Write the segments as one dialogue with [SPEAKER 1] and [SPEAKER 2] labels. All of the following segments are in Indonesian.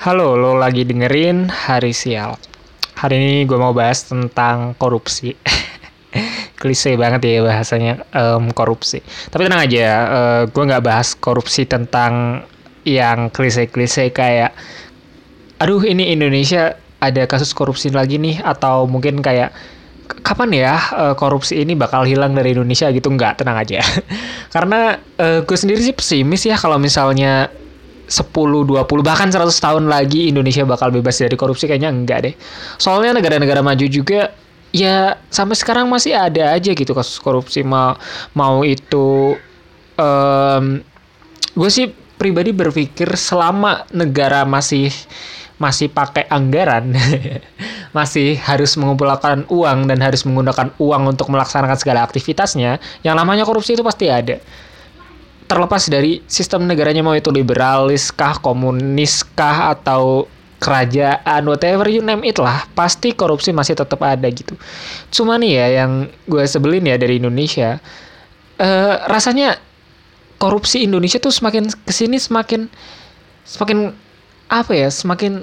[SPEAKER 1] Halo, lo lagi dengerin Hari Sial. Hari ini gue mau bahas tentang korupsi. Klise banget ya bahasanya em, korupsi. Tapi tenang aja, eh, gue nggak bahas korupsi tentang yang klise-klise kayak, aduh ini Indonesia ada kasus korupsi lagi nih, atau mungkin kayak kapan ya eh, korupsi ini bakal hilang dari Indonesia gitu nggak tenang aja karena eh, gue sendiri sih pesimis ya kalau misalnya 10, 20, bahkan 100 tahun lagi Indonesia bakal bebas dari korupsi kayaknya enggak deh. Soalnya negara-negara maju juga ya sampai sekarang masih ada aja gitu kasus korupsi mau mau itu em gue sih pribadi berpikir selama negara masih masih pakai anggaran masih harus mengumpulkan uang dan harus menggunakan uang untuk melaksanakan segala aktivitasnya yang namanya korupsi itu pasti ada terlepas dari sistem negaranya mau itu liberalis kah, komunis kah, atau kerajaan, whatever you name it lah, pasti korupsi masih tetap ada gitu. Cuma nih ya yang gue sebelin ya dari Indonesia, eh rasanya korupsi Indonesia tuh semakin ke sini semakin semakin apa ya, semakin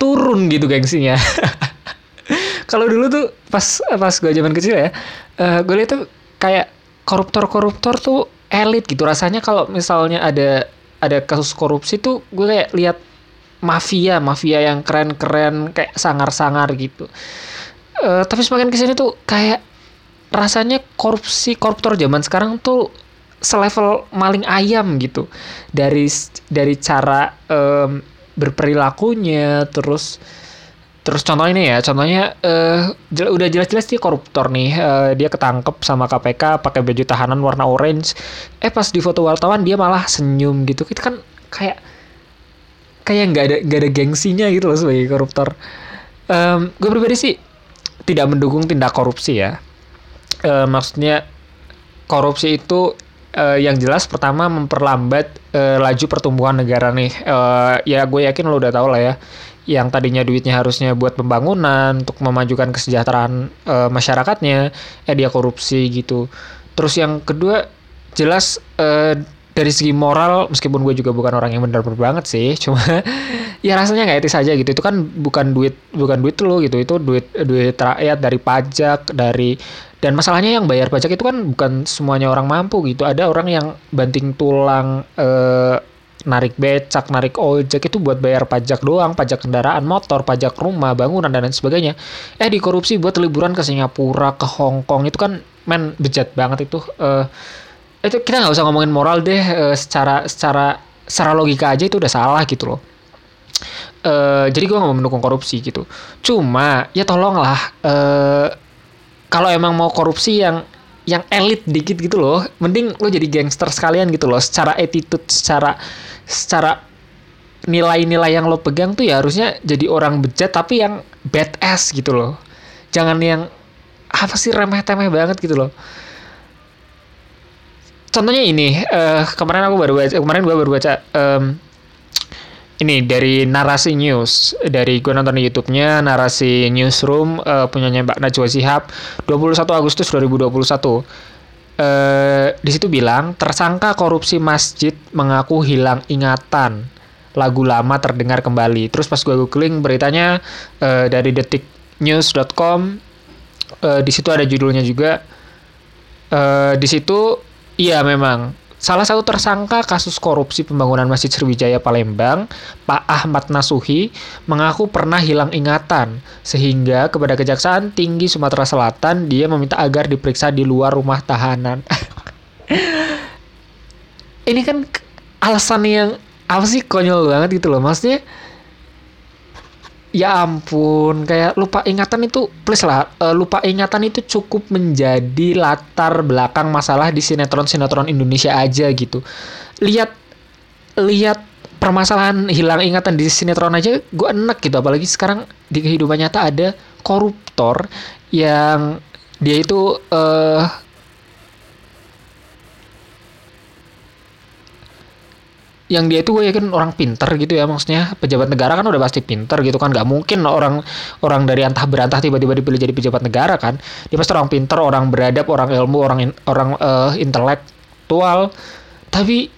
[SPEAKER 1] turun gitu gengsinya. Kalau dulu tuh pas pas gue zaman kecil ya, eh gue lihat tuh kayak koruptor-koruptor tuh elit gitu. Rasanya kalau misalnya ada ada kasus korupsi tuh gue kayak lihat mafia mafia yang keren-keren kayak sangar-sangar gitu. Eh, tapi semakin ke sini tuh kayak rasanya korupsi koruptor zaman sekarang tuh selevel maling ayam gitu. Dari dari cara em, berperilakunya terus Terus contoh ini ya, contohnya eh jel- udah jelas-jelas dia koruptor nih. Eh, dia ketangkep sama KPK pakai baju tahanan warna orange. Eh pas di foto wartawan dia malah senyum gitu. Itu kan kayak kayak nggak ada nggak ada gengsinya gitu loh sebagai koruptor. Em, gue pribadi sih tidak mendukung tindak korupsi ya. Eh, maksudnya korupsi itu eh, yang jelas pertama memperlambat eh, laju pertumbuhan negara nih. Eh, ya gue yakin lo udah tau lah ya. Yang tadinya duitnya harusnya buat pembangunan untuk memajukan kesejahteraan eh, masyarakatnya, eh dia korupsi gitu. Terus yang kedua jelas eh, dari segi moral meskipun gue juga bukan orang yang benar-benar banget sih, cuma ya rasanya nggak etis aja gitu. Itu kan bukan duit bukan duit lo gitu, itu duit duit rakyat dari pajak dari dan masalahnya yang bayar pajak itu kan bukan semuanya orang mampu gitu. Ada orang yang banting tulang eh, narik becak, narik ojek itu buat bayar pajak doang, pajak kendaraan motor, pajak rumah, bangunan dan lain sebagainya. Eh dikorupsi buat liburan ke Singapura, ke Hong Kong itu kan men bejat banget itu. Eh itu kita nggak usah ngomongin moral deh, eh, secara secara secara logika aja itu udah salah gitu loh. Eh jadi gue nggak mau mendukung korupsi gitu. Cuma ya tolonglah eh kalau emang mau korupsi yang yang elit dikit gitu loh, mending lo jadi gangster sekalian gitu loh. Secara attitude, secara secara nilai-nilai yang lo pegang tuh ya harusnya jadi orang bejat tapi yang badass gitu loh. Jangan yang apa sih remeh-temeh banget gitu loh. Contohnya ini, eh kemarin aku baru baca, kemarin gua baru baca em, ini dari narasi news dari gue nonton di YouTube-nya narasi newsroom eh, punyanya Mbak Najwa Shihab 21 Agustus 2021 eh di situ bilang tersangka korupsi masjid mengaku hilang ingatan. Lagu lama terdengar kembali. Terus pas gue googling beritanya eh, dari detiknews.com eh, di situ ada judulnya juga. Eh di situ iya memang salah satu tersangka kasus korupsi pembangunan Masjid Sriwijaya Palembang, Pak Ahmad Nasuhi, mengaku pernah hilang ingatan sehingga kepada Kejaksaan Tinggi Sumatera Selatan dia meminta agar diperiksa di luar rumah tahanan. Ini kan alasan yang apa sih konyol banget gitu loh maksudnya Ya ampun, kayak lupa ingatan itu please lah, eh, lupa ingatan itu cukup menjadi latar belakang masalah di sinetron-sinetron Indonesia aja gitu. Lihat lihat permasalahan hilang ingatan di sinetron aja gue enek gitu apalagi sekarang di kehidupan nyata ada koruptor yang dia itu eh yang dia itu gue yakin orang pinter gitu ya maksudnya pejabat negara kan udah pasti pinter gitu kan. Nggak mungkin orang orang dari antah berantah tiba-tiba dipilih jadi pejabat negara kan. Dia pasti orang pinter orang beradab orang ilmu orang in- orang eh, intelektual. Tapi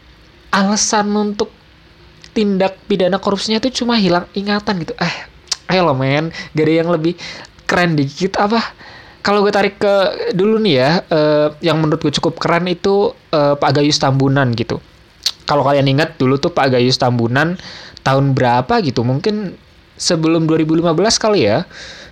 [SPEAKER 1] alasan untuk tindak pidana korupsinya tuh cuma hilang ingatan gitu. Eh ayo lo men. Gak ada yang lebih keren dikit. Apa? Kalau gue tarik ke dulu nih ya uh, yang menurut gue cukup keren itu uh, Pak Gayus Tambunan gitu kalau kalian ingat dulu tuh Pak Gayus Tambunan tahun berapa gitu? Mungkin sebelum 2015 kali ya.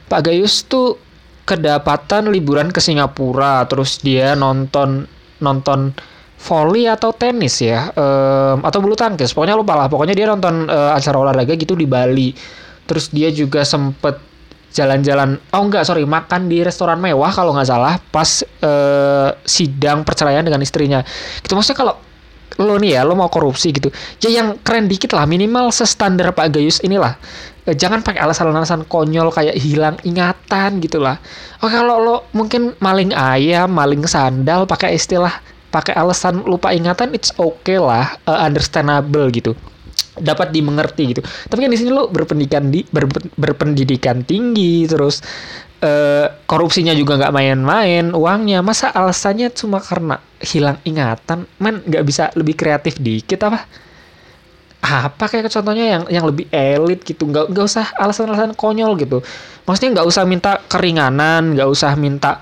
[SPEAKER 1] Pak Gayus tuh kedapatan liburan ke Singapura terus dia nonton nonton volley atau tenis ya um, atau bulu tangkis. Pokoknya lupa lah pokoknya dia nonton uh, acara olahraga gitu di Bali. Terus dia juga sempet jalan-jalan oh enggak sorry makan di restoran mewah kalau nggak salah pas uh, sidang perceraian dengan istrinya. Gitu maksudnya kalau lo nih ya lo mau korupsi gitu. Ya yang keren dikit lah minimal sestandar Pak Gayus inilah. Eh, jangan pakai alasan-alasan konyol kayak hilang ingatan gitulah oh kalau lo mungkin maling ayam maling sandal pakai istilah pakai alasan lupa ingatan it's okay lah uh, understandable gitu dapat dimengerti gitu. Tapi kan di sini lo berpendidikan di ber, berpendidikan tinggi terus uh, korupsinya juga nggak main-main uangnya. Masa alasannya cuma karena hilang ingatan? Men nggak bisa lebih kreatif dikit apa? Apa kayak contohnya yang yang lebih elit gitu? Nggak nggak usah alasan-alasan konyol gitu. Maksudnya nggak usah minta keringanan nggak usah minta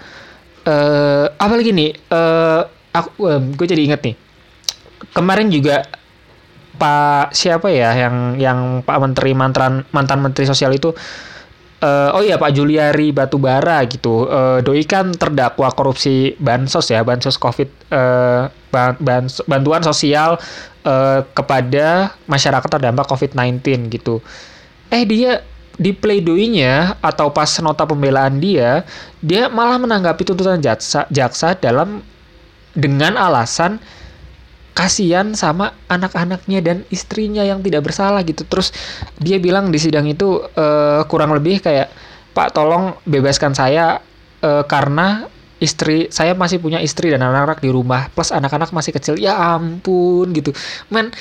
[SPEAKER 1] uh, apa lagi nih uh, aku um, gue jadi inget nih. Kemarin juga Pak siapa ya yang yang Pak Menteri mantan mantan Menteri Sosial itu? Uh, oh iya Pak Juliari Batubara gitu. Uh, doi kan terdakwa korupsi bansos ya bansos covid uh, ban, ban, bantuan sosial uh, kepada masyarakat terdampak COVID-19 gitu. Eh dia di pleidoinya atau pas nota pembelaan dia dia malah menanggapi tuntutan jaksa jaksa dalam dengan alasan kasihan sama anak-anaknya dan istrinya yang tidak bersalah gitu. Terus dia bilang di sidang itu uh, kurang lebih kayak Pak tolong bebaskan saya uh, karena istri saya masih punya istri dan anak-anak di rumah plus anak-anak masih kecil. Ya ampun gitu. Men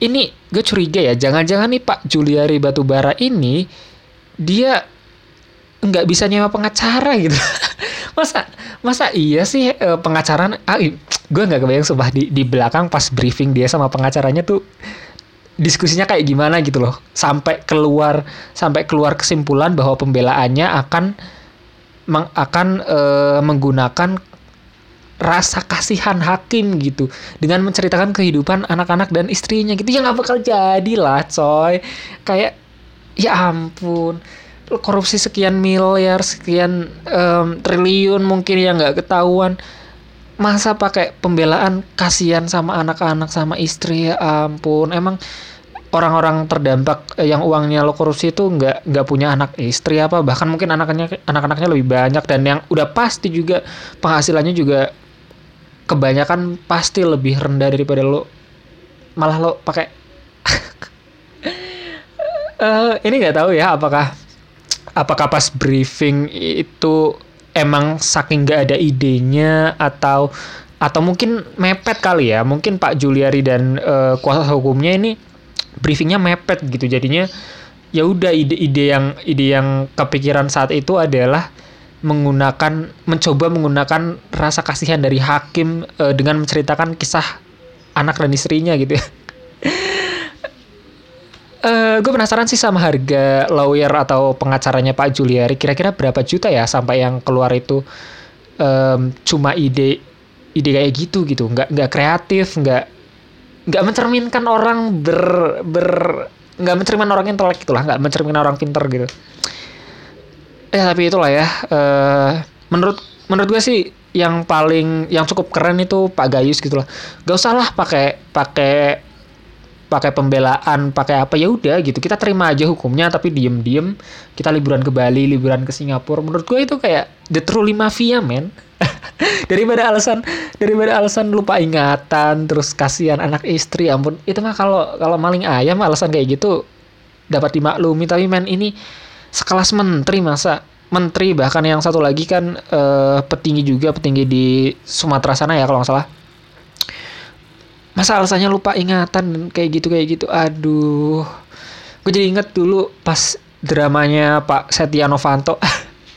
[SPEAKER 1] ini gue curiga ya jangan-jangan nih Pak Juliari Batubara ini dia nggak bisa nyewa pengacara gitu. masa masa iya sih uh, pengacara ah, gue nggak kebayang sumpah di di belakang pas briefing dia sama pengacaranya tuh diskusinya kayak gimana gitu loh. Sampai keluar sampai keluar kesimpulan bahwa pembelaannya akan meng, akan uh, menggunakan rasa kasihan hakim gitu. Dengan menceritakan kehidupan anak-anak dan istrinya gitu. Ya nggak bakal jadi lah coy. Kayak ya ampun. Korupsi sekian miliar sekian um, triliun mungkin yang nggak ketahuan masa pakai pembelaan kasihan sama anak-anak sama istri? Ya ampun emang orang-orang terdampak eh, yang uangnya lo korupsi itu nggak nggak punya anak istri apa? Bahkan mungkin anaknya anak-anaknya lebih banyak dan yang udah pasti juga penghasilannya juga kebanyakan pasti lebih rendah daripada lo. Malah lo pakai uh, ini nggak tahu ya apakah apakah pas briefing itu emang saking nggak ada idenya atau atau mungkin mepet kali ya. Mungkin Pak Juliari dan uh, kuasa hukumnya ini briefingnya mepet gitu. Jadinya ya udah ide-ide yang ide yang kepikiran saat itu adalah menggunakan mencoba menggunakan rasa kasihan dari hakim uh, dengan menceritakan kisah anak dan istrinya gitu ya Uh, gue penasaran sih sama harga lawyer atau pengacaranya Pak Juliari. Kira-kira berapa juta ya sampai yang keluar itu um, cuma ide ide kayak gitu gitu, nggak nggak kreatif, nggak nggak mencerminkan orang ber ber nggak mencerminkan orang intelek gitulah, nggak mencerminkan orang pinter gitu. Ya tapi itulah ya. Uh, menurut menurut gue sih yang paling yang cukup keren itu Pak Gayus gitu lah. Gak usah lah pakai pakai pakai pembelaan, pakai apa ya udah gitu. Kita terima aja hukumnya tapi diem-diem kita liburan ke Bali, liburan ke Singapura. Menurut gue itu kayak the truly mafia, men. daripada alasan daripada alasan lupa ingatan, terus kasihan anak istri, ampun. Itu mah kalau kalau maling ayam alasan kayak gitu dapat dimaklumi, tapi men ini sekelas menteri masa menteri bahkan yang satu lagi kan uh, petinggi juga petinggi di Sumatera sana ya kalau nggak salah masa alasannya lupa ingatan kayak gitu kayak gitu. Aduh. Gue jadi inget dulu pas dramanya Pak Setia Novanto.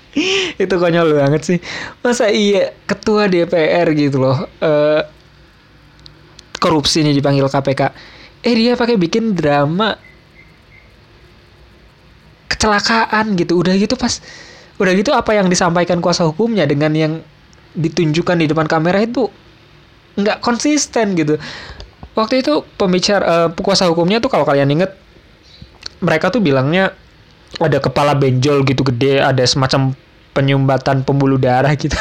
[SPEAKER 1] Itu konyol banget sih. Masa iya ketua DPR gitu loh uh, korupsi nih dipanggil KPK eh dia pakai bikin drama kecelakaan gitu. Udah gitu pas udah gitu apa yang disampaikan kuasa hukumnya dengan yang ditunjukkan di depan kamera itu nggak konsisten gitu. Waktu itu pembicara uh, kuasa hukumnya tuh kalau kalian inget mereka tuh bilangnya ada kepala benjol gitu gede ada semacam penyumbatan pembuluh darah gitu.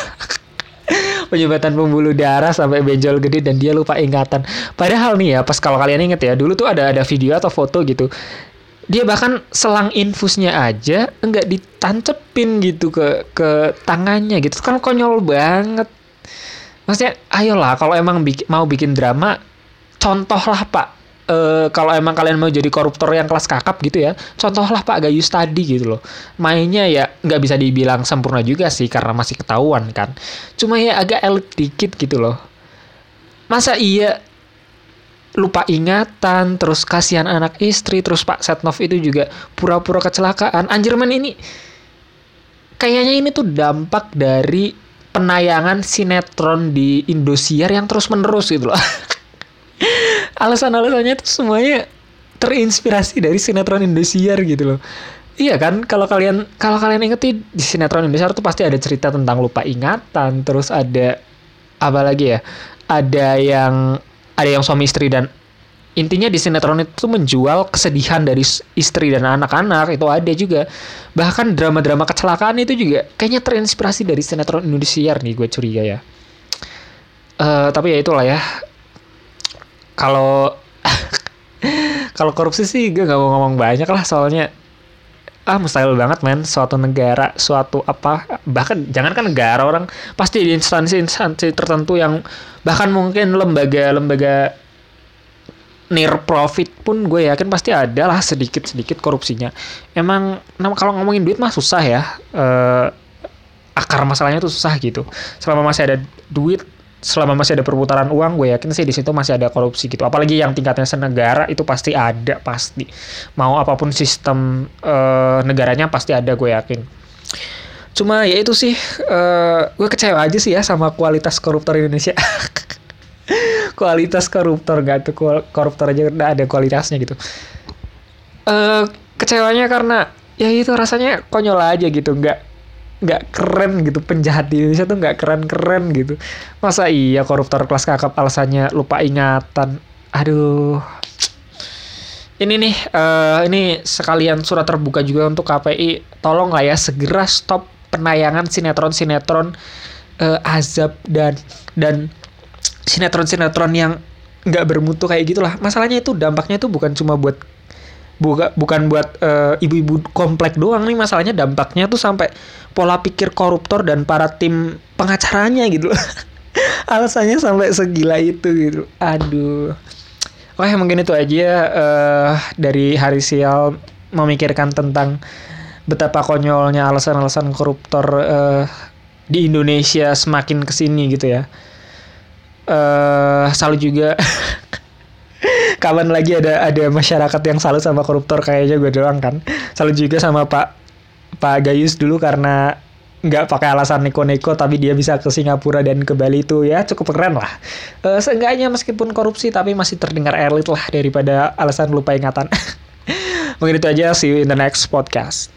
[SPEAKER 1] Penyumbatan pembuluh darah sampai benjol gede dan dia lupa ingatan. Padahal nih ya pas kalau kalian inget ya dulu tuh ada ada video atau foto gitu. Dia bahkan selang infusnya aja enggak ditancepin gitu ke ke tangannya gitu. Kan konyol banget maksudnya ayolah kalau emang bikin, mau bikin drama contohlah pak Uh, kalau emang kalian mau jadi koruptor yang kelas kakap gitu ya, contohlah Pak Gayus tadi gitu loh. Mainnya ya nggak bisa dibilang sempurna juga sih karena masih ketahuan kan. Cuma ya agak elit dikit gitu loh. Masa iya lupa ingatan, terus kasihan anak istri, terus Pak Setnov itu juga pura-pura kecelakaan. Anjir men ini kayaknya ini tuh dampak dari penayangan sinetron di Indosiar yang terus menerus gitu loh. Alasan-alasannya itu semuanya terinspirasi dari sinetron Indosiar gitu loh. Iya kan, kalau kalian kalau kalian inget di sinetron Indosiar tuh pasti ada cerita tentang lupa ingatan, terus ada apa lagi ya? Ada yang ada yang suami istri dan intinya di sinetron itu menjual kesedihan dari istri dan anak-anak itu ada juga. Bahkan drama-drama kecelakaan itu juga kayaknya terinspirasi dari sinetron Indonesia nih gue curiga ya. Uh, tapi ya itulah ya. Kalau kalau korupsi sih gue nggak mau ngomong banyak lah soalnya ah mustahil banget men. Suatu negara suatu apa bahkan jangan kan negara orang. Pasti di instansi-instansi tertentu yang bahkan mungkin lembaga-lembaga near profit pun gue yakin pasti ada lah sedikit-sedikit korupsinya. Emang kalau ngomongin duit mah susah ya. Uh, akar masalahnya tuh susah gitu. Selama masih ada duit, selama masih ada perputaran uang, gue yakin sih di situ masih ada korupsi gitu. Apalagi yang tingkatnya senegara itu pasti ada pasti. Mau apa pun sistem uh, negaranya pasti ada gue yakin. Cuma ya itu sih, uh, gue kecewa aja sih ya sama kualitas koruptor Indonesia. kualitas koruptor gak tuh koruptor aja udah ada kualitasnya gitu. Uh, kecewanya karena ya itu rasanya konyol aja gitu, nggak nggak keren gitu penjahat di Indonesia tuh nggak keren-keren gitu. Masa iya koruptor kelas kakap alasannya lupa ingatan. Aduh. Ini nih, uh, ini sekalian surat terbuka juga untuk KPI. Tolong lah ya segera stop penayangan sinetron-sinetron uh, azab dan dan sinetron-sinetron yang nggak bermutu kayak gitulah. Masalahnya itu dampaknya itu bukan cuma buat buka, bukan buat uh, ibu-ibu komplek doang nih masalahnya dampaknya tuh sampai pola pikir koruptor dan para tim pengacaranya gitu alasannya sampai segila itu gitu aduh Oke mungkin itu aja uh, dari hari sial memikirkan tentang betapa konyolnya alasan-alasan koruptor uh, di Indonesia semakin ke sini gitu ya. Uh, salut juga kapan lagi ada ada masyarakat yang salut sama koruptor kayaknya gue doang kan. Salut juga sama Pak Pak Gayus dulu karena nggak pakai alasan neko-neko tapi dia bisa ke Singapura dan ke Bali itu ya cukup keren lah. Uh, seenggaknya meskipun korupsi tapi masih terdengar elit lah daripada alasan lupa ingatan. Mungkin itu aja see you in the next podcast.